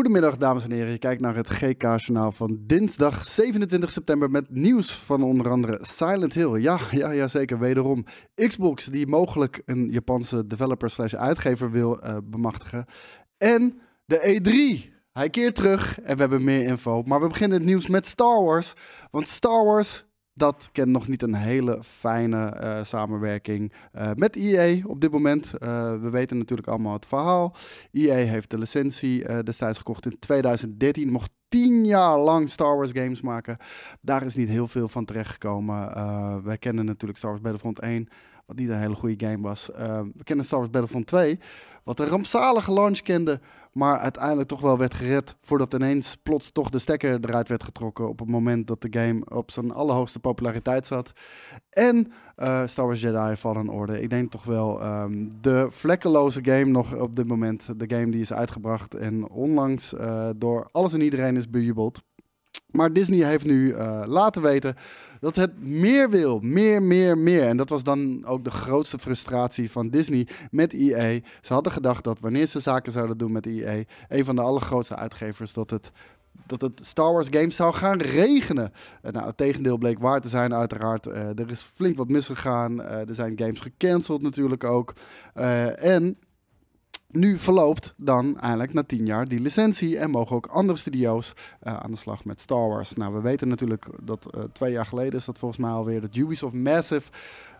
Goedemiddag, dames en heren. Je kijkt naar het GK-journaal van dinsdag 27 september met nieuws van onder andere Silent Hill. Ja, ja, ja zeker, wederom. Xbox, die mogelijk een Japanse developer slash uitgever wil uh, bemachtigen. En de E3. Hij keert terug en we hebben meer info. Maar we beginnen het nieuws met Star Wars. Want Star Wars dat kent nog niet een hele fijne uh, samenwerking uh, met EA op dit moment. Uh, we weten natuurlijk allemaal het verhaal. EA heeft de licentie destijds gekocht in 2013. Mocht tien jaar lang Star Wars games maken. Daar is niet heel veel van terechtgekomen. wij kennen natuurlijk Star Wars Battlefront 1. Wat niet een hele goede game was. we kennen Star Wars Battlefront 2. Wat een rampzalige launch kende maar uiteindelijk toch wel werd gered voordat ineens plots toch de stekker eruit werd getrokken op het moment dat de game op zijn allerhoogste populariteit zat. En uh, Star Wars Jedi Fallen Order. Ik denk toch wel um, de vlekkeloze game nog op dit moment. De game die is uitgebracht en onlangs uh, door alles en iedereen is bejubeld. Maar Disney heeft nu uh, laten weten dat het meer wil. Meer, meer, meer. En dat was dan ook de grootste frustratie van Disney met EA. Ze hadden gedacht dat wanneer ze zaken zouden doen met EA, een van de allergrootste uitgevers, dat het dat het Star Wars games zou gaan regenen. Uh, nou, het tegendeel bleek waar te zijn, uiteraard. Uh, er is flink wat misgegaan. Er zijn games gecanceld natuurlijk ook. en nu verloopt dan eigenlijk na tien jaar die licentie en mogen ook andere studio's uh, aan de slag met Star Wars. Nou, we weten natuurlijk dat uh, twee jaar geleden is dat volgens mij alweer dat Ubisoft Massive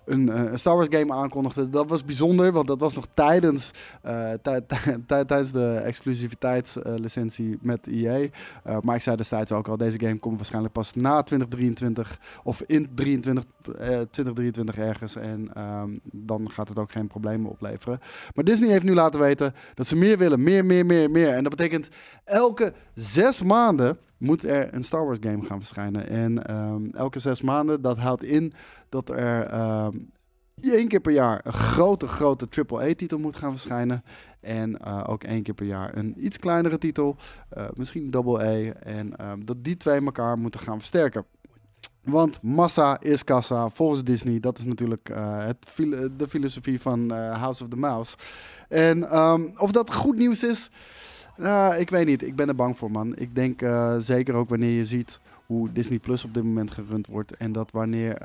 een, uh, een, Star Wars game aankondigde. Dat was bijzonder, want dat was nog tijdens, uh, tijdens de exclusiviteitslicentie met EA. Uh, maar ik zei destijds ook al, deze game komt waarschijnlijk pas na 2023 of in 23, 2023 ergens. En um, dan gaat het ook geen problemen opleveren. Maar Disney heeft nu laten weten dat ze meer willen. Meer, meer, meer, meer. En dat betekent elke zes maanden moet er een Star Wars game gaan verschijnen. En um, elke zes maanden, dat houdt in dat er um, één keer per jaar een grote, grote AAA-titel moet gaan verschijnen. En uh, ook één keer per jaar een iets kleinere titel, uh, misschien double A. En um, dat die twee elkaar moeten gaan versterken. Want massa is kassa, volgens Disney. Dat is natuurlijk uh, het, de filosofie van House of the Mouse. En um, of dat goed nieuws is, ik weet niet. Ik ben er bang voor, man. Ik denk zeker ook wanneer je ziet hoe Disney Plus op dit moment gerund wordt. En dat wanneer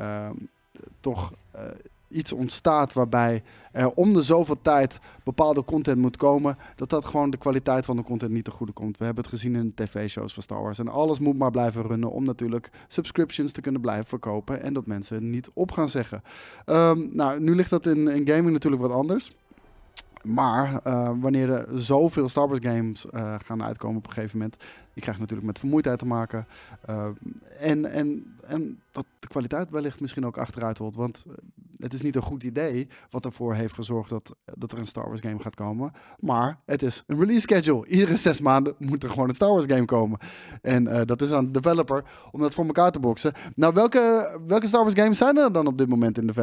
toch eh, iets ontstaat waarbij er om de zoveel tijd bepaalde content moet komen, dat dat gewoon de kwaliteit van de content niet te goede komt. We hebben het gezien in tv-shows van Star Wars. En alles moet maar blijven runnen om natuurlijk subscriptions te kunnen blijven verkopen en dat mensen niet op gaan zeggen. Um, nou, nu ligt dat in, in gaming natuurlijk wat anders. Maar uh, wanneer er zoveel Star Wars games uh, gaan uitkomen op een gegeven moment, je krijgt natuurlijk met vermoeidheid te maken. Uh, en, en, en dat de kwaliteit wellicht misschien ook achteruit holt. Want het is niet een goed idee wat ervoor heeft gezorgd dat, dat er een Star Wars game gaat komen. Maar het is een release schedule. Iedere zes maanden moet er gewoon een Star Wars game komen. En dat is aan de developer om dat voor elkaar te boksen. Nou, welke, welke Star Wars games zijn er dan op dit moment in,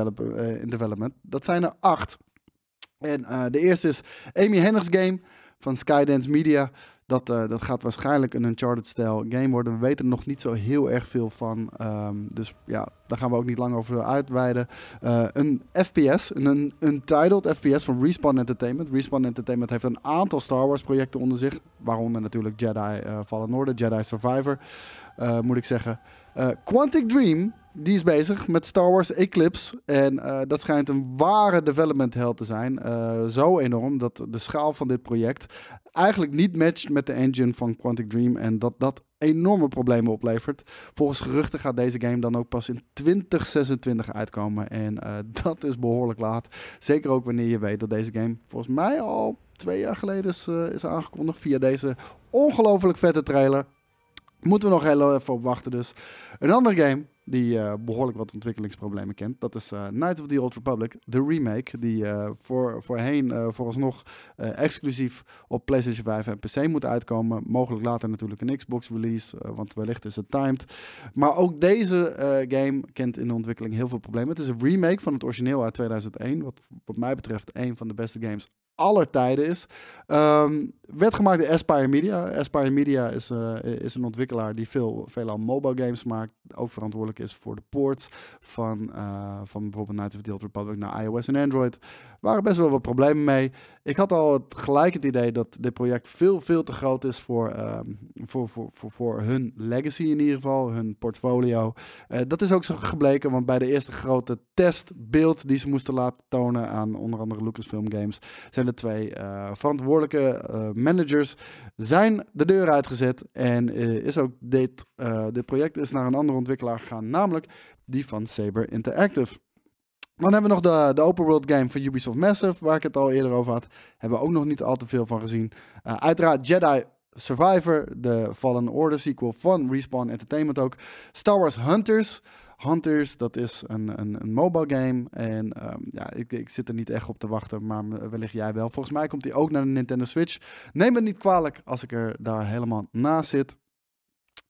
in development? Dat zijn er acht. En uh, de eerste is Amy Hennigs game van Skydance Media. Dat, uh, dat gaat waarschijnlijk een Uncharted-stijl game worden. We weten er nog niet zo heel erg veel van. Um, dus ja, daar gaan we ook niet lang over uitweiden. Uh, een FPS, een Untitled FPS van Respawn Entertainment. Respawn Entertainment heeft een aantal Star Wars projecten onder zich. Waaronder natuurlijk Jedi Fallen Order, Jedi Survivor, moet ik zeggen. Quantic Dream die is bezig met Star Wars Eclipse. En uh, dat schijnt een ware development hell te zijn. Uh, zo enorm dat de schaal van dit project eigenlijk niet matcht met de engine van Quantic Dream. En dat dat enorme problemen oplevert. Volgens geruchten gaat deze game dan ook pas in 2026 uitkomen. En uh, dat is behoorlijk laat. Zeker ook wanneer je weet dat deze game volgens mij al twee jaar geleden is, is aangekondigd. Via deze ongelooflijk vette trailer. Moeten we nog heel even op wachten dus. Een andere game die uh, behoorlijk wat ontwikkelingsproblemen kent. Dat is uh, Night of the Old Republic, de remake, die uh, voor, voorheen vooralsnog exclusief op PlayStation 5 en PC moet uitkomen. Mogelijk later natuurlijk een Xbox release, want wellicht is het timed. Maar ook deze game kent in de ontwikkeling heel veel problemen. Het is een remake van het origineel uit 2001, wat wat mij betreft een van de beste games aller tijden is. Ehm, werd gemaakt door Aspire Media. Aspire Media is, uh, is een ontwikkelaar die veel, veelal mobile games maakt. Ook verantwoordelijk is voor de ports van, uh, van bijvoorbeeld Knights of the Old Republic naar iOS en Android. waren best wel wat problemen mee. Ik had al het, gelijk het idee dat dit project veel, veel te groot is voor, uh, voor, voor, voor, voor hun legacy in ieder geval, hun portfolio. Uh, dat is ook zo gebleken, want bij de eerste grote testbeeld die ze moesten laten tonen aan onder andere Lucasfilm Games, de twee verantwoordelijke managers zijn de deur uitgezet en uh, is ook dit, dit project is naar een andere ontwikkelaar gegaan, namelijk die van Saber Interactive. Dan hebben we nog de, de open world game van Ubisoft Massive, waar ik het al eerder over had. Hebben we ook nog niet al te veel van gezien. Uiteraard Jedi Survivor, de Fallen Order sequel van Respawn Entertainment ook. Star Wars Hunters, Hunters, dat is een, een, een mobile game. En um, ja, ik, ik zit er niet echt op te wachten, maar wellicht jij wel. Volgens mij komt die ook naar de Nintendo Switch. Neem het niet kwalijk als ik er daar helemaal naast zit.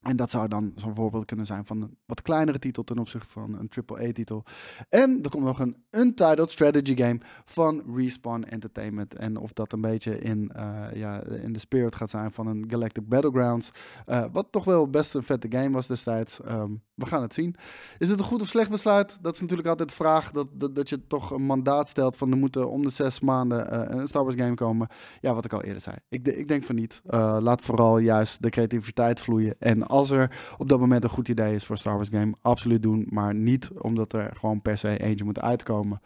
En dat zou dan zo'n voorbeeld kunnen zijn van een wat kleinere titel ten opzichte van een AAA-titel. En er komt nog een Untitled Strategy game van Respawn Entertainment. En of dat een beetje in, uh, ja, in de spirit gaat zijn van een Galactic Battlegrounds. Uh, wat toch wel best een vette game was destijds. Um, we gaan het zien. Is het een goed of slecht besluit? Dat is natuurlijk altijd de vraag. Dat, dat, dat je toch een mandaat stelt van er moeten om de zes maanden uh, een Star Wars game komen. Ja, wat ik al eerder zei. Ik, ik denk van niet. laat vooral juist de creativiteit vloeien. En als er op dat moment een goed idee is voor Star Wars game, absoluut doen. Maar niet omdat er gewoon per se eentje moet uitkomen.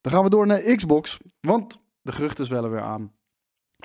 Dan gaan we door naar Xbox. Want de geruchten zwellen weer aan.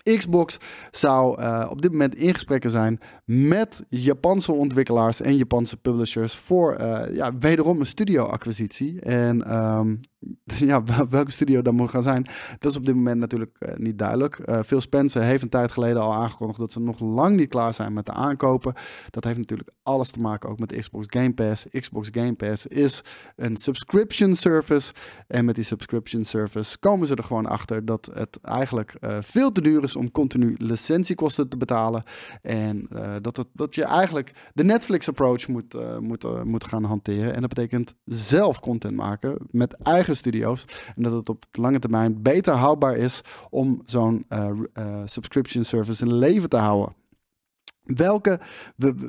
Xbox zou uh, op dit moment in gesprekken zijn met Japanse ontwikkelaars en Japanse publishers voor uh, ja, wederom een studio-acquisitie. En um, ja, welke studio dat moet gaan zijn, dat is op dit moment natuurlijk uh, niet duidelijk. Phil Spencer heeft een tijd geleden al aangekondigd dat ze nog lang niet klaar zijn met de aankopen. Dat heeft natuurlijk alles te maken ook met Xbox Game Pass. Xbox Game Pass is een subscription service. En met die subscription service komen ze er gewoon achter dat het eigenlijk veel te duur is om continu licentiekosten te betalen. En dat, het, dat je eigenlijk de Netflix approach moet, moet, moet gaan hanteren. En dat betekent zelf content maken met eigen studio's. En dat het op lange termijn beter houdbaar is om zo'n uh, uh, subscription service in leven te houden. Welke,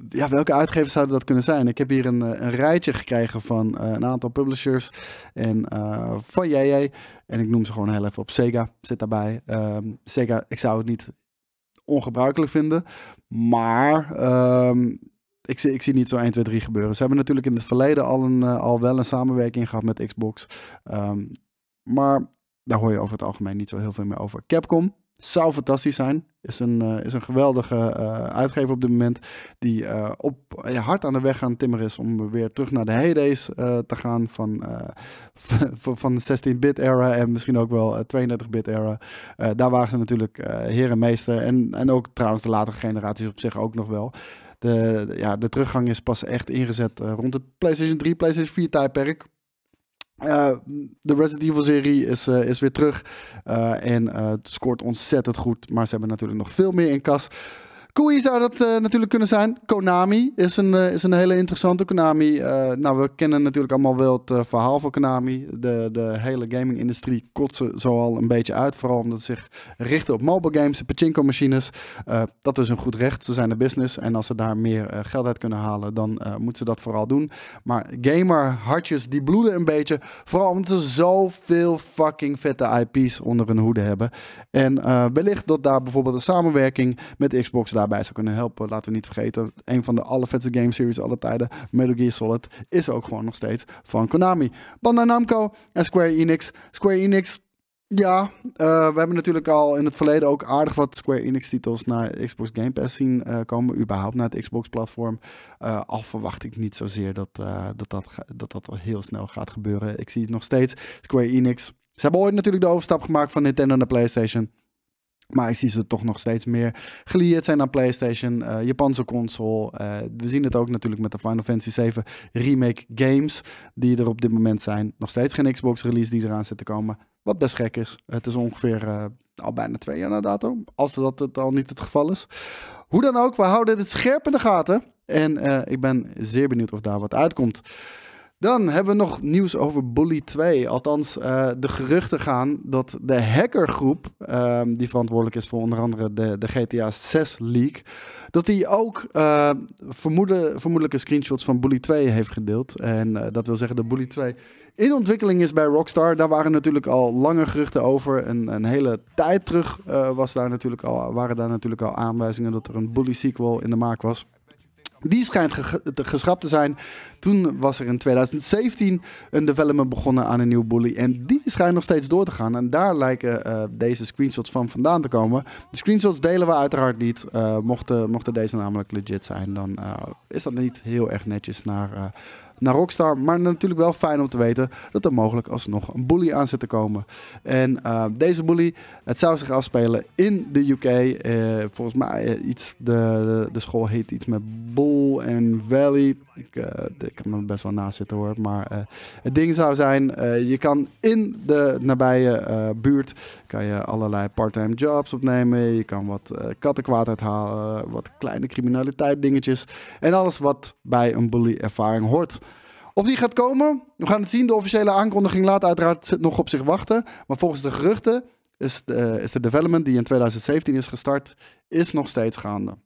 ja, welke uitgevers zouden dat kunnen zijn? Ik heb hier een, eh, een rijtje gekregen van uh, een aantal publishers en uh, van JJ. En ik noem ze gewoon heel even op. Sega zit daarbij. Um, Sega, ik zou het niet ongebruikelijk vinden. Maar um, ik, zie, ik zie niet zo 1, 2, 3 gebeuren. Ze hebben natuurlijk in het verleden al, een, al wel een samenwerking gehad met Xbox. Um, maar daar hoor je over het algemeen niet zo heel veel meer over. Capcom zou fantastisch zijn. Is een, uh, is een geweldige uh, uitgever op dit moment. Die uh, op, hard aan de weg gaan timmeren is om weer terug naar de heydays te gaan. Van, van de 16-bit era en misschien ook wel 32-bit era. daar waren ze natuurlijk heer en meester. En, en ook trouwens de latere generaties op zich ook nog wel. De, ja, de teruggang is pas echt ingezet rond het PlayStation 3, PlayStation 4 tijdperk. Uh, de Resident Evil serie is, uh, is weer terug en het scoort ontzettend goed. Maar ze hebben natuurlijk nog veel meer in kas. Koei zou dat uh, natuurlijk kunnen zijn. Konami is een, uh, is een hele interessante. Konami, uh, nou we kennen natuurlijk allemaal wel het verhaal van Konami. De, de hele gaming-industrie kotsen zo al een beetje uit. Vooral omdat ze zich richten op mobile games, pachinko machines. dat is een goed recht. Ze zijn een business. En als ze daar meer geld uit kunnen halen, dan moeten ze dat vooral doen. Maar gamer hartjes, die bloeden een beetje. Vooral omdat ze zoveel fucking vette IP's onder hun hoede hebben. En wellicht dat daar bijvoorbeeld een samenwerking met Xbox daarbij zou kunnen helpen. Laten we niet vergeten, een van de allervetste game series aller tijden, Metal Gear Solid, is ook gewoon nog steeds van Konami. Bandai Namco en Square Enix. Square Enix ja, uh, we hebben natuurlijk al in het verleden ook aardig wat Square Enix titels naar Xbox Game Pass zien uh, komen. Überhaupt naar het Xbox platform. Uh, al verwacht ik niet zozeer dat, dat, dat, dat dat wel heel snel gaat gebeuren. Ik zie het nog steeds. Square Enix. Ze hebben ooit natuurlijk de overstap gemaakt van Nintendo naar PlayStation. Maar ik zie ze toch nog steeds meer gelieerd zijn aan PlayStation, uh, Japanse console. Uh, we zien het ook natuurlijk met de Final Fantasy 7 remake games die er op dit moment zijn. Nog steeds geen Xbox release die eraan zit te komen. Wat best gek is. Het is ongeveer uh, al bijna twee jaar na dato. Als dat het al niet het geval is. Hoe dan ook, we houden het scherp in de gaten. En ik ben zeer benieuwd of daar wat uitkomt. Dan hebben we nog nieuws over Bully 2. Althans, uh, de geruchten gaan dat de hackergroep, uh, die verantwoordelijk is voor onder andere de, de GTA 6 leak, dat die ook vermoeden, vermoedelijke screenshots van Bully 2 heeft gedeeld. En dat wil zeggen dat Bully 2 in ontwikkeling is bij Rockstar. Daar waren natuurlijk al lange geruchten over. En een hele tijd terug was daar natuurlijk al, waren daar natuurlijk al aanwijzingen dat er een Bully sequel in de maak was. Die schijnt geschrapt te zijn. Toen was er in 2017 een development begonnen aan een nieuw bully. En die schijnt nog steeds door te gaan. En daar lijken uh, deze screenshots van vandaan te komen. De screenshots delen we uiteraard niet. Uh, mochten, deze namelijk legit zijn, dan uh, is dat niet heel erg netjes naar naar Rockstar. Maar natuurlijk wel fijn om te weten dat er mogelijk alsnog een bully aan zit te komen. En uh, deze bully, het zou zich afspelen in de UK. Eh, volgens mij uh, iets, de, de, de, school heet iets met Bull and Valley. Ik, ik kan me best wel naast zitten hoor. Maar het ding zou zijn, je kan in de nabije buurt kan je allerlei parttime jobs opnemen. Je kan wat kattenkwaad uithalen, wat kleine criminaliteit dingetjes. En alles wat bij een bully ervaring hoort. Of die gaat komen, we gaan het zien. De officiële aankondiging laat uiteraard nog op zich wachten. Maar volgens de geruchten is de, is de development die in 2017 is gestart, is nog steeds gaande.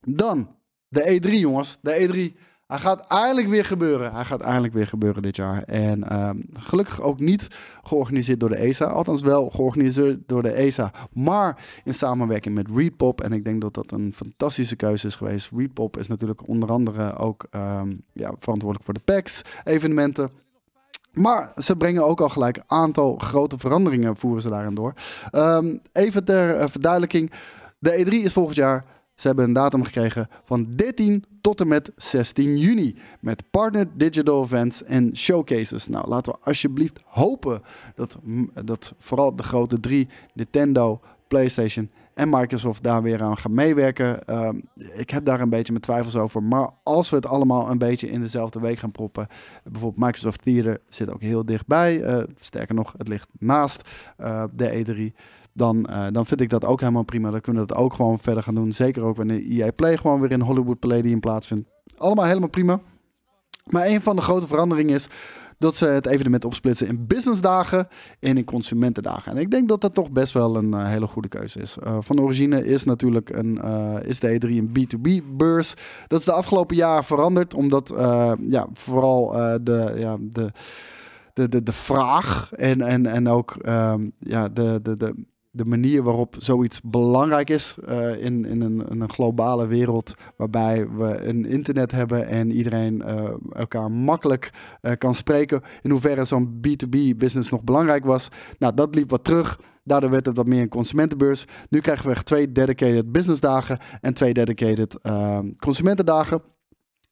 Dan de E3, jongens. De E3 hij gaat eindelijk weer gebeuren. Hij gaat eindelijk weer gebeuren dit jaar. En uh, gelukkig ook niet georganiseerd door de ESA. Althans wel georganiseerd door de ESA. Maar in samenwerking met Repop. En ik denk dat dat een fantastische keuze is geweest. Repop is natuurlijk onder andere ook um, ja, verantwoordelijk voor de PAX evenementen. Maar ze brengen ook al gelijk een aantal grote veranderingen voeren ze daarin door. Um, even ter uh, verduidelijking. De E3 is volgend jaar ze hebben een datum gekregen van 13 tot en met 16 juni. Met partner digital events en showcases. Nou, laten we alsjeblieft hopen dat, dat vooral de grote drie, Nintendo, PlayStation en Microsoft daar weer aan gaan meewerken. Uh, ik heb daar een beetje mijn twijfels over. Maar als we het allemaal een beetje in dezelfde week gaan proppen. Bijvoorbeeld Microsoft Theater zit ook heel dichtbij. Uh, sterker nog, het ligt naast uh, de E3 dan, uh, dan vind ik dat ook helemaal prima. Dan kunnen we dat ook gewoon verder gaan doen. Zeker ook wanneer EA Play gewoon weer in Hollywood Palladium plaatsvindt. Allemaal helemaal prima. Maar een van de grote veranderingen is dat ze het evenement opsplitsen in businessdagen en in consumentendagen. En ik denk dat dat toch best wel een uh, hele goede keuze is. Uh, van origine is natuurlijk een, is de E3 een B2B-beurs. Dat is de afgelopen jaren veranderd, omdat ja, vooral de, ja, de, de, de, de vraag en, en, en ook um, ja, de, de, de de manier waarop zoiets belangrijk is uh, in, in, een, een, globale wereld waarbij we een internet hebben en iedereen uh, elkaar makkelijk uh, kan spreken. In hoeverre zo'n B2B business nog belangrijk was. Nou, dat liep wat terug. Daardoor werd het wat meer een consumentenbeurs. Nu krijgen we echt twee dedicated business dagen en twee dedicated consumentendagen.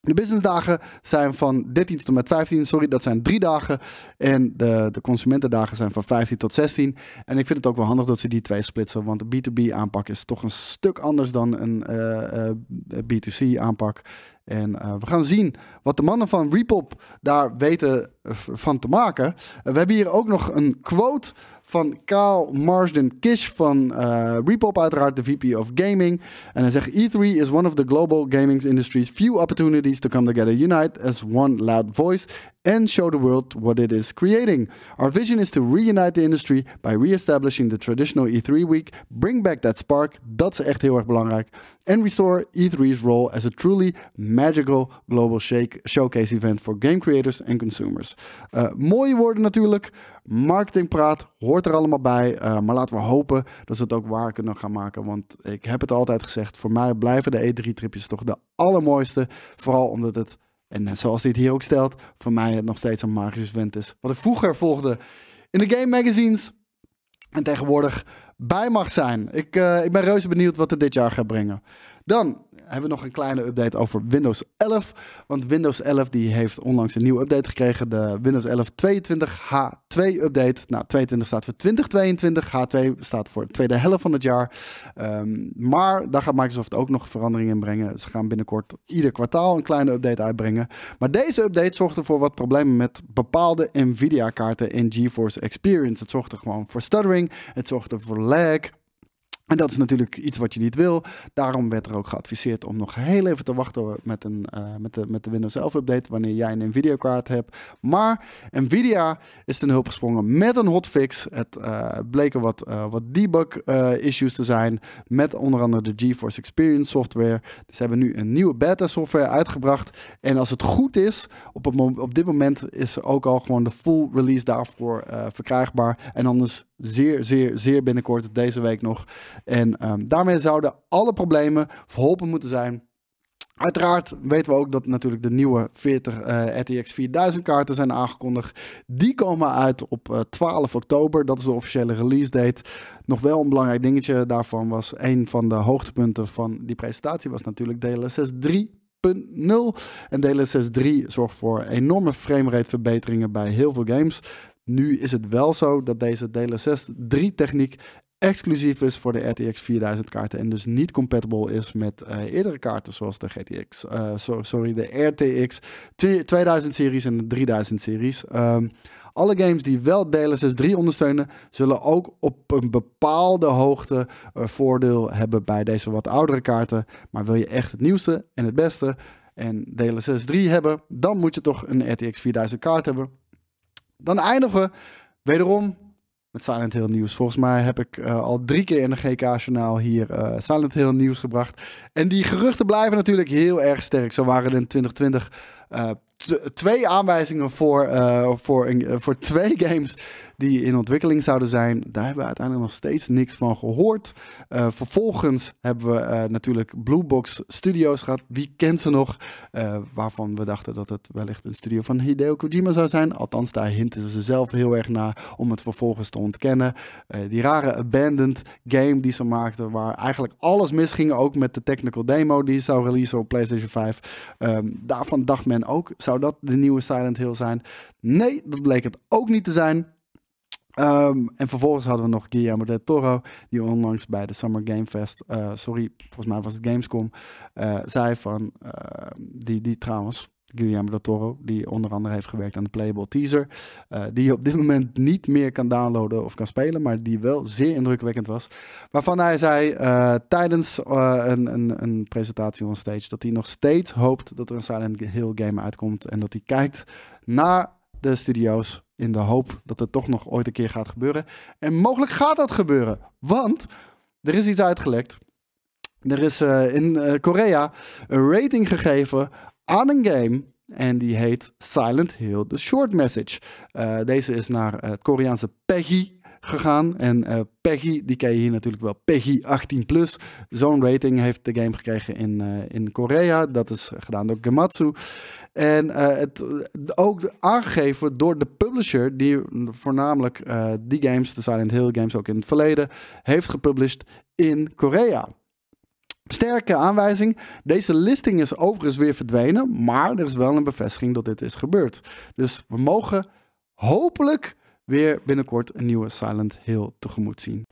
De businessdagen zijn van 13 tot en met 15, sorry, dat zijn drie dagen. En de, de consumentendagen zijn van 15 tot 16. En ik vind het ook wel handig dat ze die twee splitsen, want de B2B aanpak is toch een stuk anders dan een uh, uh, B2C aanpak. En uh, we gaan zien wat de mannen van Repop daar weten van te maken. we hebben hier ook nog een quote van Kaal Marsden Kish van uh, Repop, uiteraard de VP of Gaming. En hij zegt: E3 is one of the global gaming industry's few opportunities to come together, unite as one loud voice and show the world what it is creating. Our vision is to reunite the industry by re-establishing the traditional E3 week, bring back that spark, dat is echt heel erg belangrijk, and restore E3's role as a truly magical global shake, showcase event for game creators and consumers. Uh, mooie woorden natuurlijk, marketingpraat hoort er allemaal bij, uh, maar laten we hopen dat ze het ook waar kunnen gaan maken, want ik heb het altijd gezegd, voor mij blijven de E3-tripjes toch de allermooiste, vooral omdat het en zoals hij het hier ook stelt, voor mij het nog steeds een magisch event is. Wat ik vroeger volgde in de game magazines en tegenwoordig bij mag zijn. Ik, uh, ik ben reuze benieuwd wat het dit jaar gaat brengen. Dan hebben we nog een kleine update over Windows 11. Want Windows 11 die heeft onlangs een nieuwe update gekregen. De Windows 11 22 H2 update. Nou, 22 staat voor 2022. H2 staat voor de tweede helft van het jaar. Um, maar daar gaat Microsoft ook nog veranderingen in brengen. Ze gaan binnenkort ieder kwartaal een kleine update uitbrengen. Maar deze update zorgde voor wat problemen met bepaalde Nvidia kaarten in GeForce Experience. Het zorgde gewoon voor stuttering. Het zorgde voor lag. En dat is natuurlijk iets wat je niet wil. Daarom werd er ook geadviseerd om nog heel even te wachten met, een, uh, met, de, met de Windows 11 update wanneer jij een Nvidia kaart hebt. Maar Nvidia is ten hulp gesprongen met een hotfix. Het uh, bleken wat, uh, wat debug issues te zijn met onder andere de GeForce Experience software. Ze hebben nu een nieuwe beta software uitgebracht. En als het goed is, op, op dit moment is ook al gewoon de full release daarvoor verkrijgbaar. En anders zeer, zeer, zeer binnenkort, deze week nog. En um, daarmee zouden alle problemen verholpen moeten zijn. Uiteraard weten we ook dat natuurlijk de nieuwe 40 uh, RTX 4000 kaarten zijn aangekondigd. Die komen uit op uh, 12 oktober. Dat is de officiële release date. Nog wel een belangrijk dingetje daarvan was een van de hoogtepunten van die presentatie was natuurlijk DLSS 3. 0. En DLSS 3 zorgt voor enorme framerate verbeteringen bij heel veel games. Nu is het wel zo dat deze DLSS 3 techniek exclusief is voor de RTX 4000 kaarten en dus niet compatible is met uh, eerdere kaarten zoals de GTX, eh, so, sorry, de RTX 2000 series en de 3000 series. Um, alle games die wel DLSS 3 ondersteunen, zullen ook op een bepaalde hoogte uh, voordeel hebben bij deze wat oudere kaarten. Maar wil je echt het nieuwste en het beste en DLSS 3 hebben, dan moet je toch een RTX 4000 kaart hebben. Dan eindigen we wederom met Silent Hill nieuws. Volgens mij heb ik uh, al drie keer in de GK-journaal hier uh, Silent Hill nieuws gebracht. En die geruchten blijven natuurlijk heel erg sterk. Zo waren er in 2020 uh, twee aanwijzingen voor, voor, voor twee games die in ontwikkeling zouden zijn. Daar hebben we uiteindelijk nog steeds niks van gehoord. Uh, vervolgens hebben we uh, natuurlijk Bluebox Studios gehad. Wie kent ze nog? Uh, waarvan we dachten dat het wellicht een studio van Hideo Kojima zou zijn. Althans, daar hinten ze zelf heel erg naar om het vervolgens te ontkennen. die rare abandoned game die ze maakten, waar eigenlijk alles misging, ook met de technical demo die zou releasen op PlayStation 5. Um, ehm, daarvan dacht men ook, zou dat de nieuwe Silent Hill zijn? Nee, dat bleek het ook niet te zijn. Um, en vervolgens hadden we nog Guillermo del Toro, die onlangs bij de Summer Game Fest, uh, sorry, volgens mij was het Gamescom, uh, zei van, uh, die, die trouwens, Guillermo del Toro, die onder andere heeft gewerkt aan de playable teaser, die je op dit moment niet meer kan downloaden of kan spelen, maar die wel zeer indrukwekkend was. Waarvan hij zei tijdens een, een, een presentatie on stage dat hij nog steeds hoopt dat er een Silent Hill game uitkomt en dat hij kijkt naar de studio's in de hoop dat het toch nog ooit een keer gaat gebeuren. En mogelijk gaat dat gebeuren, want er is iets uitgelekt. Er is uh, in uh, Korea een rating gegeven aan een game. En die heet Silent Hill The Short Message. Uh, deze is naar het Koreaanse Peggy gegaan. En uh, Peggy, die ken je hier natuurlijk wel, Peggy 18 plus. Zo'n rating heeft de game gekregen in, uh, in Korea. Dat is gedaan door Gematsu. En uh, het ook aangegeven door de publisher, die voornamelijk die games, de Silent Hill games ook in het verleden, heeft gepublished in Korea. Sterke aanwijzing. Deze listing is overigens weer verdwenen, maar er is wel een bevestiging dat dit is gebeurd. Dus we mogen hopelijk weer binnenkort een nieuwe Silent Hill tegemoet zien.